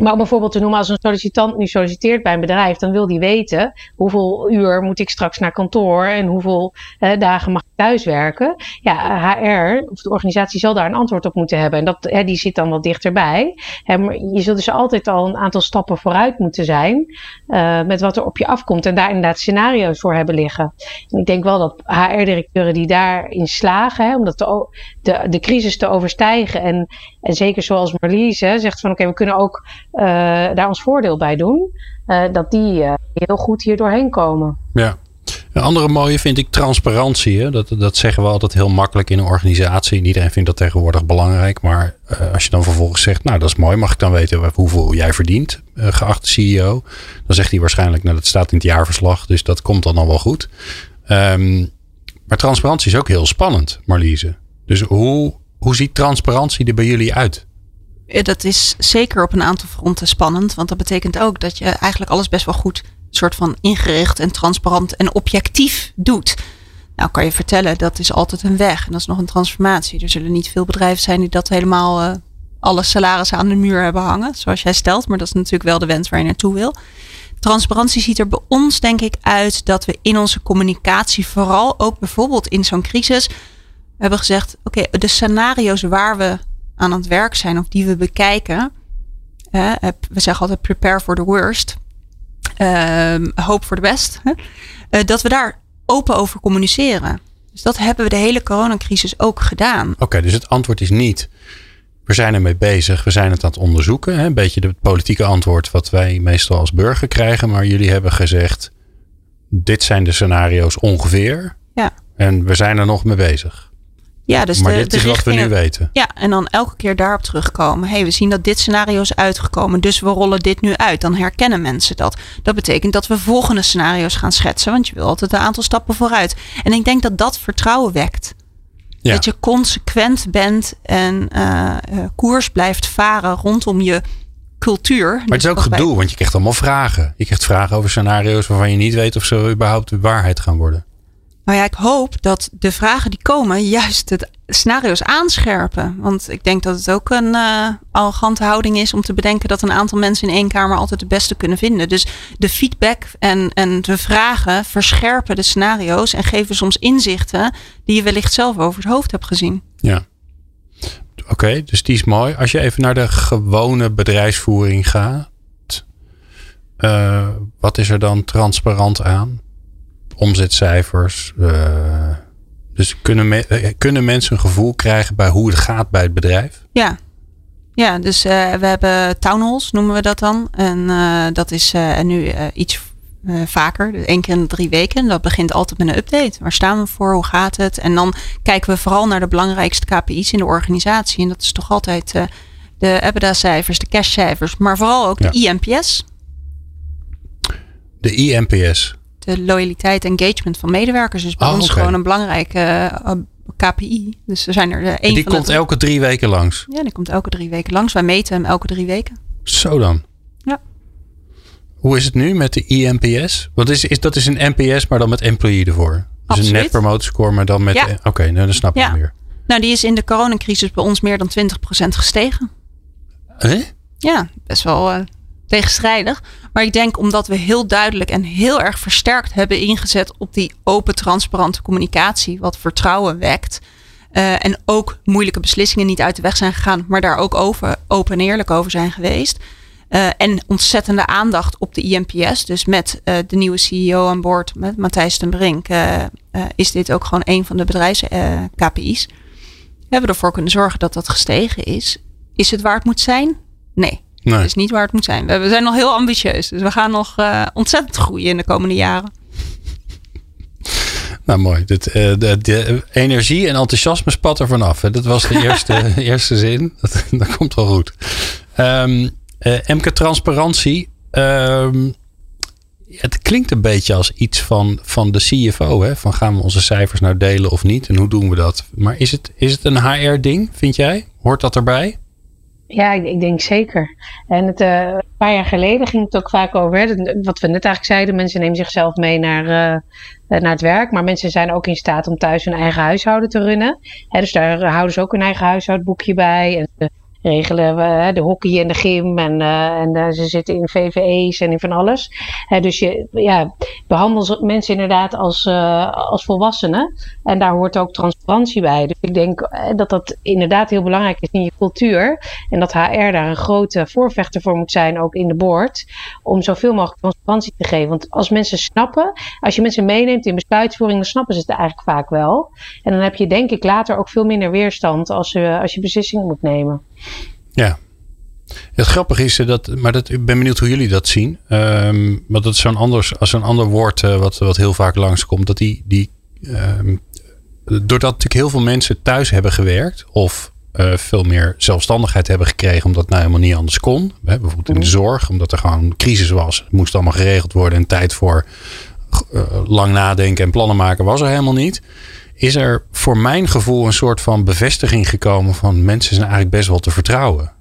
maar om bijvoorbeeld te noemen, als een sollicitant nu solliciteert bij een bedrijf, dan wil die weten hoeveel uur moet ik straks naar kantoor en hoeveel dagen mag ik thuiswerken. Ja, HR of de organisatie zal daar een antwoord op moeten hebben. En dat, die zit dan wat dichterbij. Hè, maar je zult dus altijd al een aantal stappen vooruit moeten zijn uh, met wat er op je afkomt. En daar inderdaad scenario's voor hebben liggen. En ik denk wel dat HR-directeuren die daarin slagen, hè, om de, de, de crisis te overstijgen. En, en zeker zoals Marlies hè, zegt van oké, we kunnen ook daar ons voordeel bij doen. Uh, dat die uh, heel goed hier doorheen komen. Ja. Een andere mooie vind ik transparantie. Hè? Dat, dat zeggen we altijd heel makkelijk in een organisatie. Iedereen vindt dat tegenwoordig belangrijk. Maar als je dan vervolgens zegt, nou dat is mooi. Mag ik dan weten hoeveel jij verdient, geachte CEO? Dan zegt hij waarschijnlijk, nou dat staat in het jaarverslag. Dus dat komt dan al wel goed. Um, maar transparantie is ook heel spannend, Marliese. Dus hoe, hoe ziet transparantie er bij jullie uit? Dat is zeker op een aantal fronten spannend. Want dat betekent ook dat je eigenlijk alles best wel goed soort van ingericht en transparant en objectief doet. Nou kan je vertellen, dat is altijd een weg. En dat is nog een transformatie. Er zullen niet veel bedrijven zijn die dat helemaal uh, alle salarissen aan de muur hebben hangen. Zoals jij stelt. Maar dat is natuurlijk wel de wens waar je naartoe wil. Transparantie ziet er bij ons denk ik uit dat we in onze communicatie, vooral ook bijvoorbeeld in zo'n crisis, hebben gezegd: oké, de scenario's waar we aan het werk zijn of die we bekijken. we zeggen altijd prepare for the worst. Uh, hope for the best. Uh, dat we daar open over communiceren. Dus dat hebben we de hele coronacrisis ook gedaan. Oké, dus het antwoord is niet. We zijn ermee bezig, we zijn het aan het onderzoeken. Hè? Een beetje het politieke antwoord wat wij meestal als burger krijgen. Maar jullie hebben gezegd, dit zijn de scenario's ongeveer. Ja. En we zijn er nog mee bezig. Ja, dus maar de, dit de is wat we nu weten. Ja, en dan elke keer daarop terugkomen. hey, we zien dat dit scenario is uitgekomen, dus we rollen dit nu uit. Dan herkennen mensen dat. Dat betekent dat we volgende scenario's gaan schetsen, want je wil altijd een aantal stappen vooruit. En ik denk dat dat vertrouwen wekt. Ja. Dat je consequent bent en uh, koers blijft varen rondom je cultuur. Maar het is ook gedoe, want je krijgt allemaal vragen. Je krijgt vragen over scenario's waarvan je niet weet of ze überhaupt de waarheid gaan worden. Nou ja, ik hoop dat de vragen die komen juist het scenario's aanscherpen. Want ik denk dat het ook een uh, arrogante houding is om te bedenken dat een aantal mensen in één kamer altijd het beste kunnen vinden. Dus de feedback en, en de vragen verscherpen de scenario's en geven soms inzichten die je wellicht zelf over het hoofd hebt gezien. Ja. Oké, dus die is mooi. Als je even naar de gewone bedrijfsvoering gaat, uh, wat is er dan transparant aan? Omzetcijfers. Uh, dus kunnen, me, eh, kunnen mensen een gevoel krijgen bij hoe het gaat bij het bedrijf? Ja, ja dus uh, we hebben town halls, noemen we dat dan. En uh, dat is nu iets vaker, dus één keer in de drie weken. Dat begint altijd met een update. Waar staan we voor? Hoe gaat het? En dan kijken we vooral naar de belangrijkste KPI's in de organisatie. En dat is toch altijd de EBITDA-cijfers, de cash-cijfers, maar vooral ook de INPS. De INPS? De loyaliteit en engagement van medewerkers is bij oh, ons gewoon een belangrijke eh, KPI. Dus er zijn er één uh, Die komt elke drie weken langs? Ja, die komt elke drie weken langs. Wij meten hem elke drie weken. Zo dan? Ja. Hoe is het nu met de INPS? Wat is, is, dat is een NPS, maar dan met employee ervoor. Dus een net promoter score, maar dan met... Ja. Oké, okay, nou, dan snap ik ja. meer. Nou, die is in de coronacrisis bij ons meer dan 20% gestegen. Hè? Ja, best wel uh, tegenstrijdig. Maar ik denk omdat we heel duidelijk en heel erg versterkt hebben ingezet op die open, transparante communicatie, wat vertrouwen wekt. Uh, en ook moeilijke beslissingen niet uit de weg zijn gegaan, maar daar ook over, open en eerlijk over zijn geweest. Uh, en ontzettende aandacht op de INPS. Dus met uh, de nieuwe CEO aan boord, met Matthijs ten Brink, is dit ook gewoon een van de bedrijfs-KPI's. we hebben ervoor kunnen zorgen dat dat gestegen is. Is het waar het moet zijn? Nee. Nee. Dat is niet waar het moet zijn. We zijn nog heel ambitieus. Dus we gaan nog uh, ontzettend groeien in de komende jaren. Nou, mooi. Dit, uh, de, de, energie en enthousiasme spat er vanaf. Hè. Dat was de eerste, eerste zin. Dat, dat komt wel goed. Um, uh, Emke Transparantie. Um, het klinkt een beetje als iets van, van de CFO. Hè? Van gaan we onze cijfers nou delen of niet? En hoe doen we dat? Maar is het, is het een HR-ding, vind jij? Hoort dat erbij? Ja, ik, denk zeker. En het, uh, een paar jaar geleden ging het ook vaak over, wat we net eigenlijk zeiden, mensen nemen zichzelf mee naar, uh, naar het werk, maar mensen zijn ook in staat om thuis hun eigen huishouden te runnen. Hè, dus daar houden ze ook hun eigen huishoudboekje bij. En regelen we de hockey en de gym en, uh, en uh, ze zitten in VVE's en in van alles. Dus je ja, behandelt mensen inderdaad als, als volwassenen en daar hoort ook transparantie bij. Dus ik denk dat dat inderdaad heel belangrijk is in je cultuur en dat HR daar een grote voorvechter voor moet zijn, ook in de board, om zoveel mogelijk transparantie te geven. Want als mensen snappen, als je mensen meeneemt in besluitvoering, dan snappen ze het eigenlijk vaak wel. En dan heb je denk ik later ook veel minder weerstand als, je als je beslissingen moet nemen. Ja. Het grappige is dat, maar dat, ik ben benieuwd hoe jullie dat zien. Um, want dat is zo'n anders, als ander woord uh, wat, wat heel vaak langskomt. Dat die, die um, doordat natuurlijk heel veel mensen thuis hebben gewerkt of uh, veel meer zelfstandigheid hebben gekregen omdat het nou helemaal niet anders kon. Hè, bijvoorbeeld in de mhm. zorg, omdat er gewoon een crisis was. Het moest allemaal geregeld worden en tijd voor uh, lang nadenken en plannen maken was er helemaal niet is er voor mijn gevoel een soort van bevestiging gekomen van mensen zijn eigenlijk best wel te vertrouwen.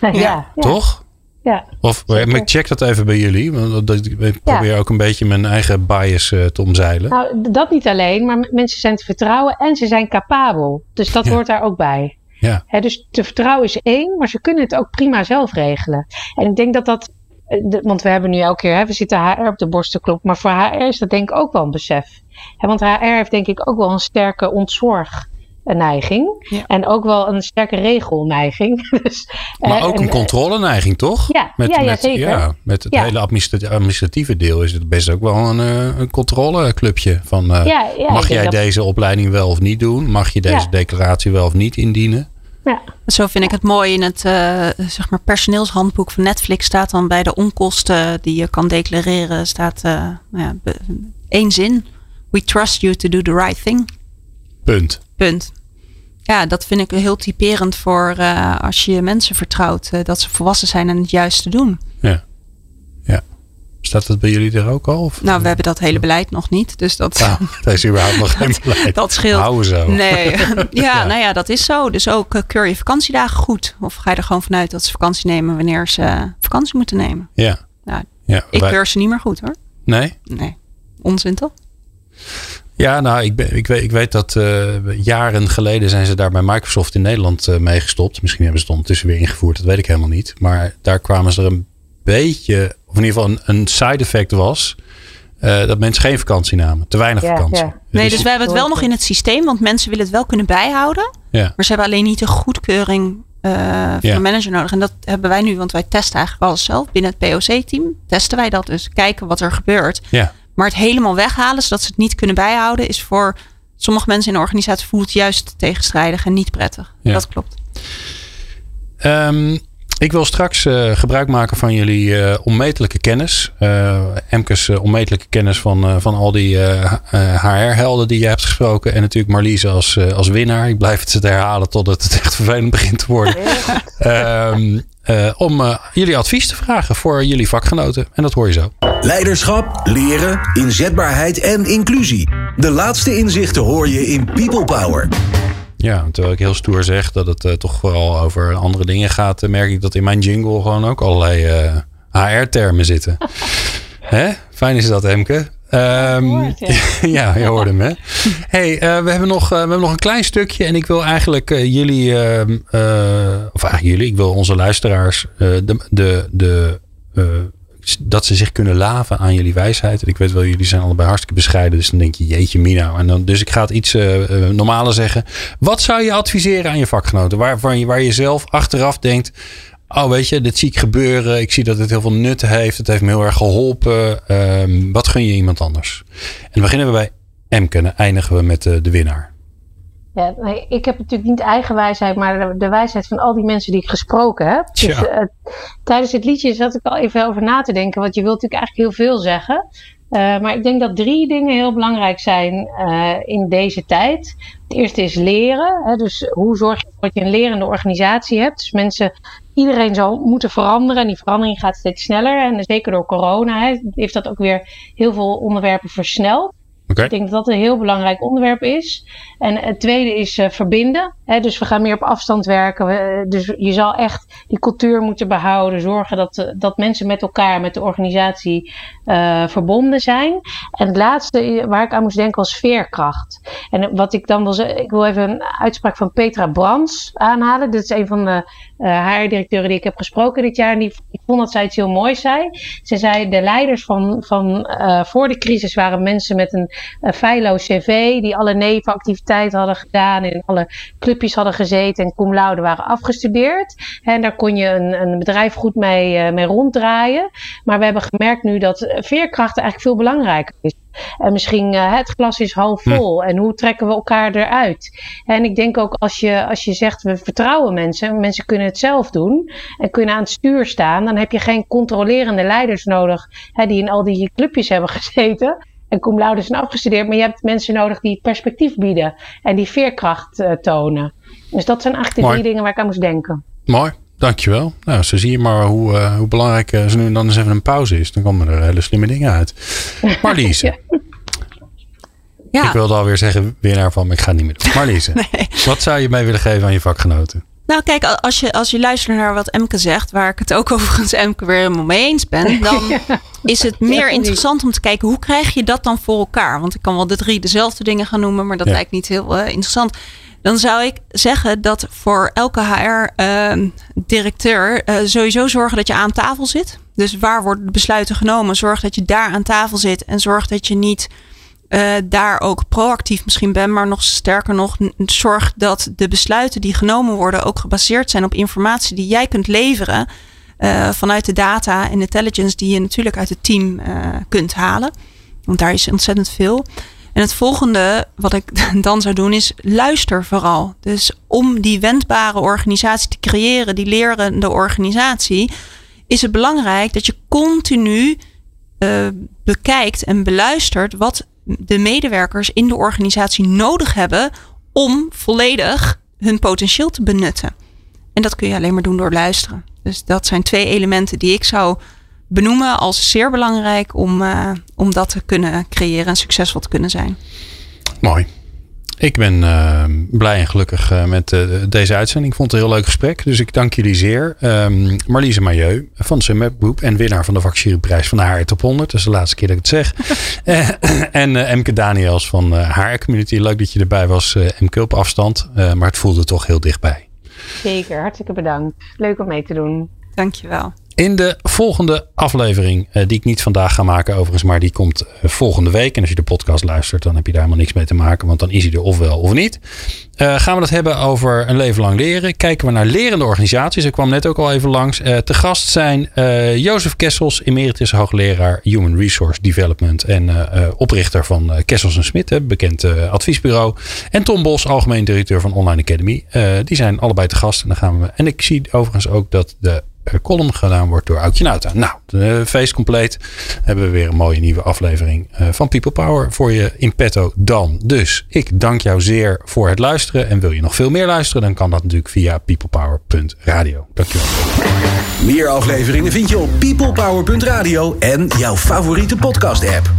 Ja, ja. Toch? Ja, of maar ik check dat even bij jullie. Want ik probeer ook een beetje mijn eigen bias uh, te omzeilen. Nou, dat niet alleen, maar mensen zijn te vertrouwen en ze zijn capabel. Dus dat hoort daar ook bij. Ja. dus te vertrouwen is één, maar ze kunnen het ook prima zelf regelen. En ik denk dat dat, eh, want we hebben nu elke keer, hè, we zitten HR op de borst te kloppen, maar voor HR is dat denk ik ook wel een besef. want HR heeft denk ik ook wel een sterke ontzorg neiging. En ook wel een sterke regelneiging. dus, maar eh, ook een controleneiging, toch? Ja, met, ja, ja, met, zeker. Ja, met het hele administratieve deel is het best ook wel een, eh, een controleclubje. Van, uh, mag jij deze opleiding wel of niet doen? Mag je deze declaratie wel of niet indienen? Ja. Zo vind ik het mooi in het uh, zeg maar personeelshandboek van Netflix staat dan bij de onkosten die je kan declareren staat uh, ja, één zin. We trust you to do the right thing. Punt. Punt. Ja, dat vind ik heel typerend voor uh, als je mensen vertrouwt dat ze volwassen zijn en het juiste doen. Ja. Staat dat bij jullie er ook al? Of? Nou, we hebben dat hele beleid nog niet. Dus dat, ja, dat is überhaupt nog geen beleid. Dat scheelt. Houden zo. Nee. ja, ja, nou ja, dat is zo. Dus ook uh, keur je vakantiedagen goed. Of ga je er gewoon vanuit dat ze vakantie nemen wanneer ze vakantie moeten nemen? Ja. Nou, ja ik wij... keur ze niet meer goed hoor. Nee? Nee. Onzin toch? Ja, nou, ik, ben, ik, weet, ik weet dat uh, jaren geleden zijn ze daar bij Microsoft in Nederland uh, mee gestopt. Misschien hebben ze het ondertussen weer ingevoerd, dat weet ik helemaal niet. Maar daar kwamen ze er een beetje, of in ieder geval een, een side effect was. Uh, dat mensen geen vakantie namen. Te weinig ja, vakantie. Ja. Nee, dus, dus wij hebben het wel nog in het systeem. Want mensen willen het wel kunnen bijhouden. Ja. Maar ze hebben alleen niet de goedkeuring uh, van de manager nodig. En dat hebben wij nu. Want wij testen eigenlijk alles zelf. Binnen het POC-team testen wij dat. Dus kijken wat er gebeurt. Ja. Maar het helemaal weghalen, zodat ze het niet kunnen bijhouden, is voor sommige mensen in de organisatie voelt juist tegenstrijdig en niet prettig. Ja. Dat klopt. Um, ik wil straks uh, gebruik maken van jullie uh, onmetelijke kennis. Uh, Emkes onmetelijke kennis van, van al die HR-helden die je hebt gesproken. En natuurlijk Marliese als, als winnaar. Ik blijf het herhalen totdat het echt vervelend begint te worden. um, om jullie advies te vragen voor jullie vakgenoten. En dat hoor je zo. Leiderschap, leren, inzetbaarheid en inclusie. De laatste inzichten hoor je in People Power. Ja, terwijl ik heel stoer zeg dat het uh, toch vooral over andere dingen gaat, uh, merk ik dat in mijn jingle gewoon ook allerlei uh, eh, HR-termen zitten. Hè? Fijn is dat, Emke. Um, ja. ja, je hoorde hem, hè? hey, we, hebben nog, we hebben nog een klein stukje en ik wil eigenlijk jullie, ehm, of eigenlijk jullie, ik wil onze luisteraars de, de, de dat ze zich kunnen laven aan jullie wijsheid. En ik weet wel, jullie zijn allebei hartstikke bescheiden. Dus dan denk je, jeetje mina. En dan, dus ik ga het iets uh, normaler zeggen. Wat zou je adviseren aan je vakgenoten? Waar, je, zelf achteraf denkt... Oh, weet je, dit zie ik gebeuren. Ik zie dat het heel veel nut heeft. Het heeft me heel erg geholpen. Um, wat gun je iemand anders? En dan beginnen we bij Emke. En eindigen we met de, de winnaar. Ja, ik heb natuurlijk niet eigen wijsheid, maar de, wijsheid van al die mensen die ik gesproken heb. Dus, uh, tijdens het liedje zat ik al even over na te denken, want je wilt natuurlijk eigenlijk heel veel zeggen. Uh, maar ik denk dat drie dingen heel belangrijk zijn uh, in deze tijd. Het eerste is leren. Hè, dus hoe zorg je dat je een lerende organisatie hebt? Dus mensen, iedereen zal moeten veranderen. En die verandering gaat steeds sneller. En zeker door corona hè, heeft dat ook weer heel veel onderwerpen versneld. Ik denk dat dat een heel belangrijk onderwerp is. En het tweede is uh, verbinden. Hè, dus we gaan meer op afstand werken. We, dus je zal echt die cultuur moeten behouden. Zorgen dat, uh, dat mensen met elkaar, met de organisatie uh, verbonden zijn. En het laatste waar ik aan moest denken was veerkracht. En wat ik dan wil zeggen, ik wil even een uitspraak van Petra Brands aanhalen. Dit is een van de HR-directeuren die ik heb gesproken dit jaar. En die, ik vond dat zij iets heel moois zei. Ze zei, de leiders van, van voor de crisis waren mensen met een uh, feilloos cv, die alle nevenactiviteiten hadden gedaan en alle clubjes hadden gezeten en cum laude waren afgestudeerd. En daar kon je een, een bedrijf goed mee, uh, mee ronddraaien. Maar we hebben gemerkt nu dat veerkracht eigenlijk veel belangrijker is. En misschien uh, het glas is half vol. En hoe trekken we elkaar eruit? En ik denk ook als je, als je zegt we vertrouwen mensen, mensen kunnen het zelf doen en kunnen aan het stuur staan, dan heb je geen controlerende leiders nodig hè, die in al die clubjes hebben gezeten en cum laude zijn afgestudeerd, maar je hebt mensen nodig die perspectief bieden en die veerkracht uh, tonen. Dus dat zijn eigenlijk de drie dingen waar ik aan moest denken. Mooi, dankjewel. Nou, zo zie je maar hoe, uh, hoe belangrijk uh, zo nu en dan eens even een pauze is. Dan komen er hele slimme dingen uit. Marlies. ja. ja. Ik wilde alweer zeggen winnaar van, maar ik ga het niet meer doen. Marlies, nee. wat zou je mee willen geven aan je vakgenoten? Nou, kijk, als je, als je luistert naar wat Emke zegt, waar ik het ook overigens Emke weer helemaal mee eens ben, dan is het meer interessant om te kijken hoe krijg je dat dan voor elkaar? Want ik kan wel de drie dezelfde dingen gaan noemen, maar dat lijkt niet heel uh, interessant. Dan zou ik zeggen dat voor elke HR-directeur uh, uh, sowieso zorgen dat je aan tafel zit. Dus waar worden de besluiten genomen? Zorg dat je daar aan tafel zit en zorg dat je niet uh, daar ook proactief misschien ben, maar nog sterker nog, zorg dat de besluiten die genomen worden ook gebaseerd zijn op informatie die jij kunt leveren uh, vanuit de data en intelligence die je natuurlijk uit het team uh, kunt halen. Want daar is ontzettend veel. En het volgende wat ik dan zou doen is luister vooral. Dus om die wendbare organisatie te creëren, die lerende organisatie, is het belangrijk dat je continu bekijkt en beluistert wat de medewerkers in de organisatie nodig hebben om volledig hun potentieel te benutten. En dat kun je alleen maar doen door luisteren. Dus dat zijn twee elementen die ik zou benoemen als zeer belangrijk om, uh, om dat te kunnen creëren en succesvol te kunnen zijn. Mooi. Ik ben uh, blij en gelukkig uh, met uh, deze uitzending. Ik vond het een heel leuk gesprek. Dus ik dank jullie zeer. Um, Marliese Mailleu van Group en winnaar van de vakjuryprijs van de HR Top 100. Dat is de laatste keer dat ik het zeg. en Emke Daniels van HR Community. Leuk dat je erbij was, Emke op afstand. maar het voelde toch heel dichtbij. Zeker, hartstikke bedankt. Leuk om mee te doen. Dankjewel. In de volgende aflevering, uh, die ik niet vandaag ga maken overigens, maar die komt uh, volgende week. En als je de podcast luistert, dan heb je daar helemaal niks mee te maken, want dan is hij er ofwel of niet. Uh, gaan we het hebben over een leven lang leren. Kijken we naar lerende organisaties. Ik kwam net ook al even langs. te gast zijn Jozef Kessels, emeritus hoogleraar Human Resource Development en oprichter van Kessels en Smit, bekend adviesbureau. En Tom Bos, algemeen directeur van Online Academy. die zijn allebei te gast. En, dan gaan we, en ik zie overigens ook dat de column gedaan wordt door Oudje Nauta. Nou, de feest compleet. Hebben we weer een mooie nieuwe aflevering van People Power voor je in petto dan. Dus ik dank jou zeer voor het luisteren. En wil je nog veel meer luisteren, dan kan dat natuurlijk via peoplepower.radio. Dankjewel. Meer afleveringen vind je op peoplepower.radio en jouw favoriete podcast app.